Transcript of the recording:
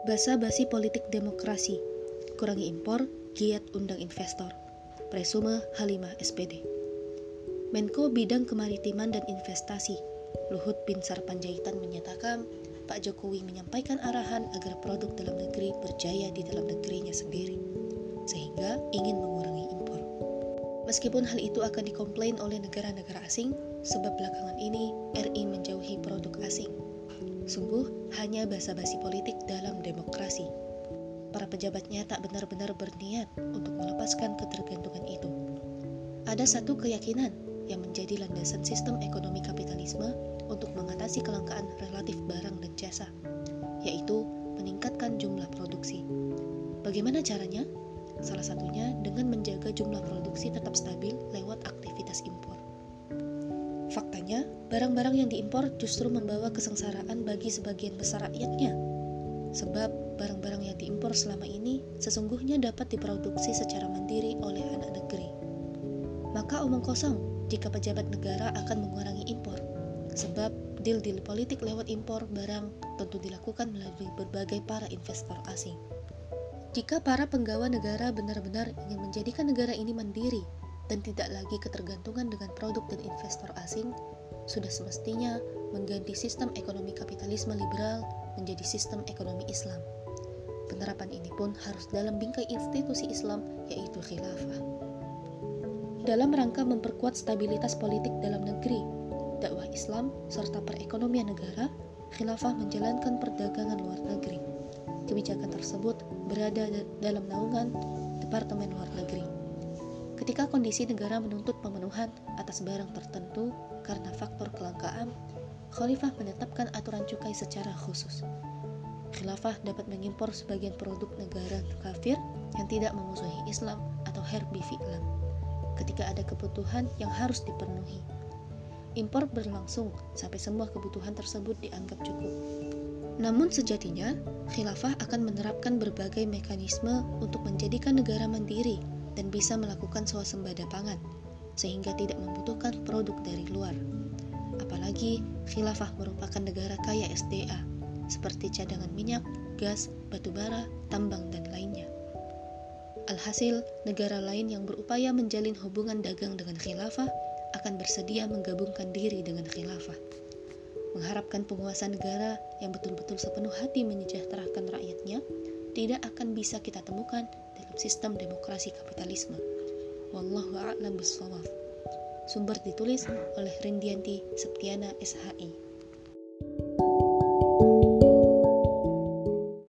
Basa-basi politik demokrasi, kurangi impor, giat undang investor. Presume Halimah SPD. Menko Bidang Kemaritiman dan Investasi, Luhut Binsar Panjaitan menyatakan, Pak Jokowi menyampaikan arahan agar produk dalam negeri berjaya di dalam negerinya sendiri, sehingga ingin mengurangi impor. Meskipun hal itu akan dikomplain oleh negara-negara asing, sebab belakangan ini RI menjauhi produk asing Sungguh hanya basa-basi politik dalam demokrasi. Para pejabatnya tak benar-benar berniat untuk melepaskan ketergantungan itu. Ada satu keyakinan yang menjadi landasan sistem ekonomi kapitalisme untuk mengatasi kelangkaan relatif barang dan jasa, yaitu meningkatkan jumlah produksi. Bagaimana caranya? Salah satunya dengan menjaga jumlah produksi tetap stabil lewat. Faktanya, barang-barang yang diimpor justru membawa kesengsaraan bagi sebagian besar rakyatnya. Sebab barang-barang yang diimpor selama ini sesungguhnya dapat diproduksi secara mandiri oleh anak negeri. Maka omong kosong jika pejabat negara akan mengurangi impor. Sebab deal-deal politik lewat impor barang tentu dilakukan melalui berbagai para investor asing. Jika para penggawa negara benar-benar ingin menjadikan negara ini mandiri dan tidak lagi ketergantungan dengan produk dan investor asing, sudah semestinya mengganti sistem ekonomi kapitalisme liberal menjadi sistem ekonomi Islam. Penerapan ini pun harus dalam bingkai institusi Islam, yaitu khilafah. Dalam rangka memperkuat stabilitas politik dalam negeri, dakwah Islam, serta perekonomian negara, khilafah menjalankan perdagangan luar negeri. Kebijakan tersebut berada dalam naungan Departemen Luar Negeri. Ketika kondisi negara menuntut pemenuhan atas barang tertentu karena faktor kelangkaan, khalifah menetapkan aturan cukai secara khusus. Khilafah dapat mengimpor sebagian produk negara kafir yang tidak memusuhi Islam atau herbi ketika ada kebutuhan yang harus dipenuhi. Impor berlangsung sampai semua kebutuhan tersebut dianggap cukup. Namun sejatinya, khilafah akan menerapkan berbagai mekanisme untuk menjadikan negara mandiri dan bisa melakukan swasembada pangan, sehingga tidak membutuhkan produk dari luar. Apalagi khilafah merupakan negara kaya SDA, seperti cadangan minyak, gas, batu bara, tambang, dan lainnya. Alhasil, negara lain yang berupaya menjalin hubungan dagang dengan khilafah akan bersedia menggabungkan diri dengan khilafah. Mengharapkan penguasa negara yang betul-betul sepenuh hati menyejahterakan rakyatnya tidak akan bisa kita temukan dalam sistem demokrasi kapitalisme. Wallahu a'lam bishawab. Sumber ditulis oleh Rindianti Septiana SHI.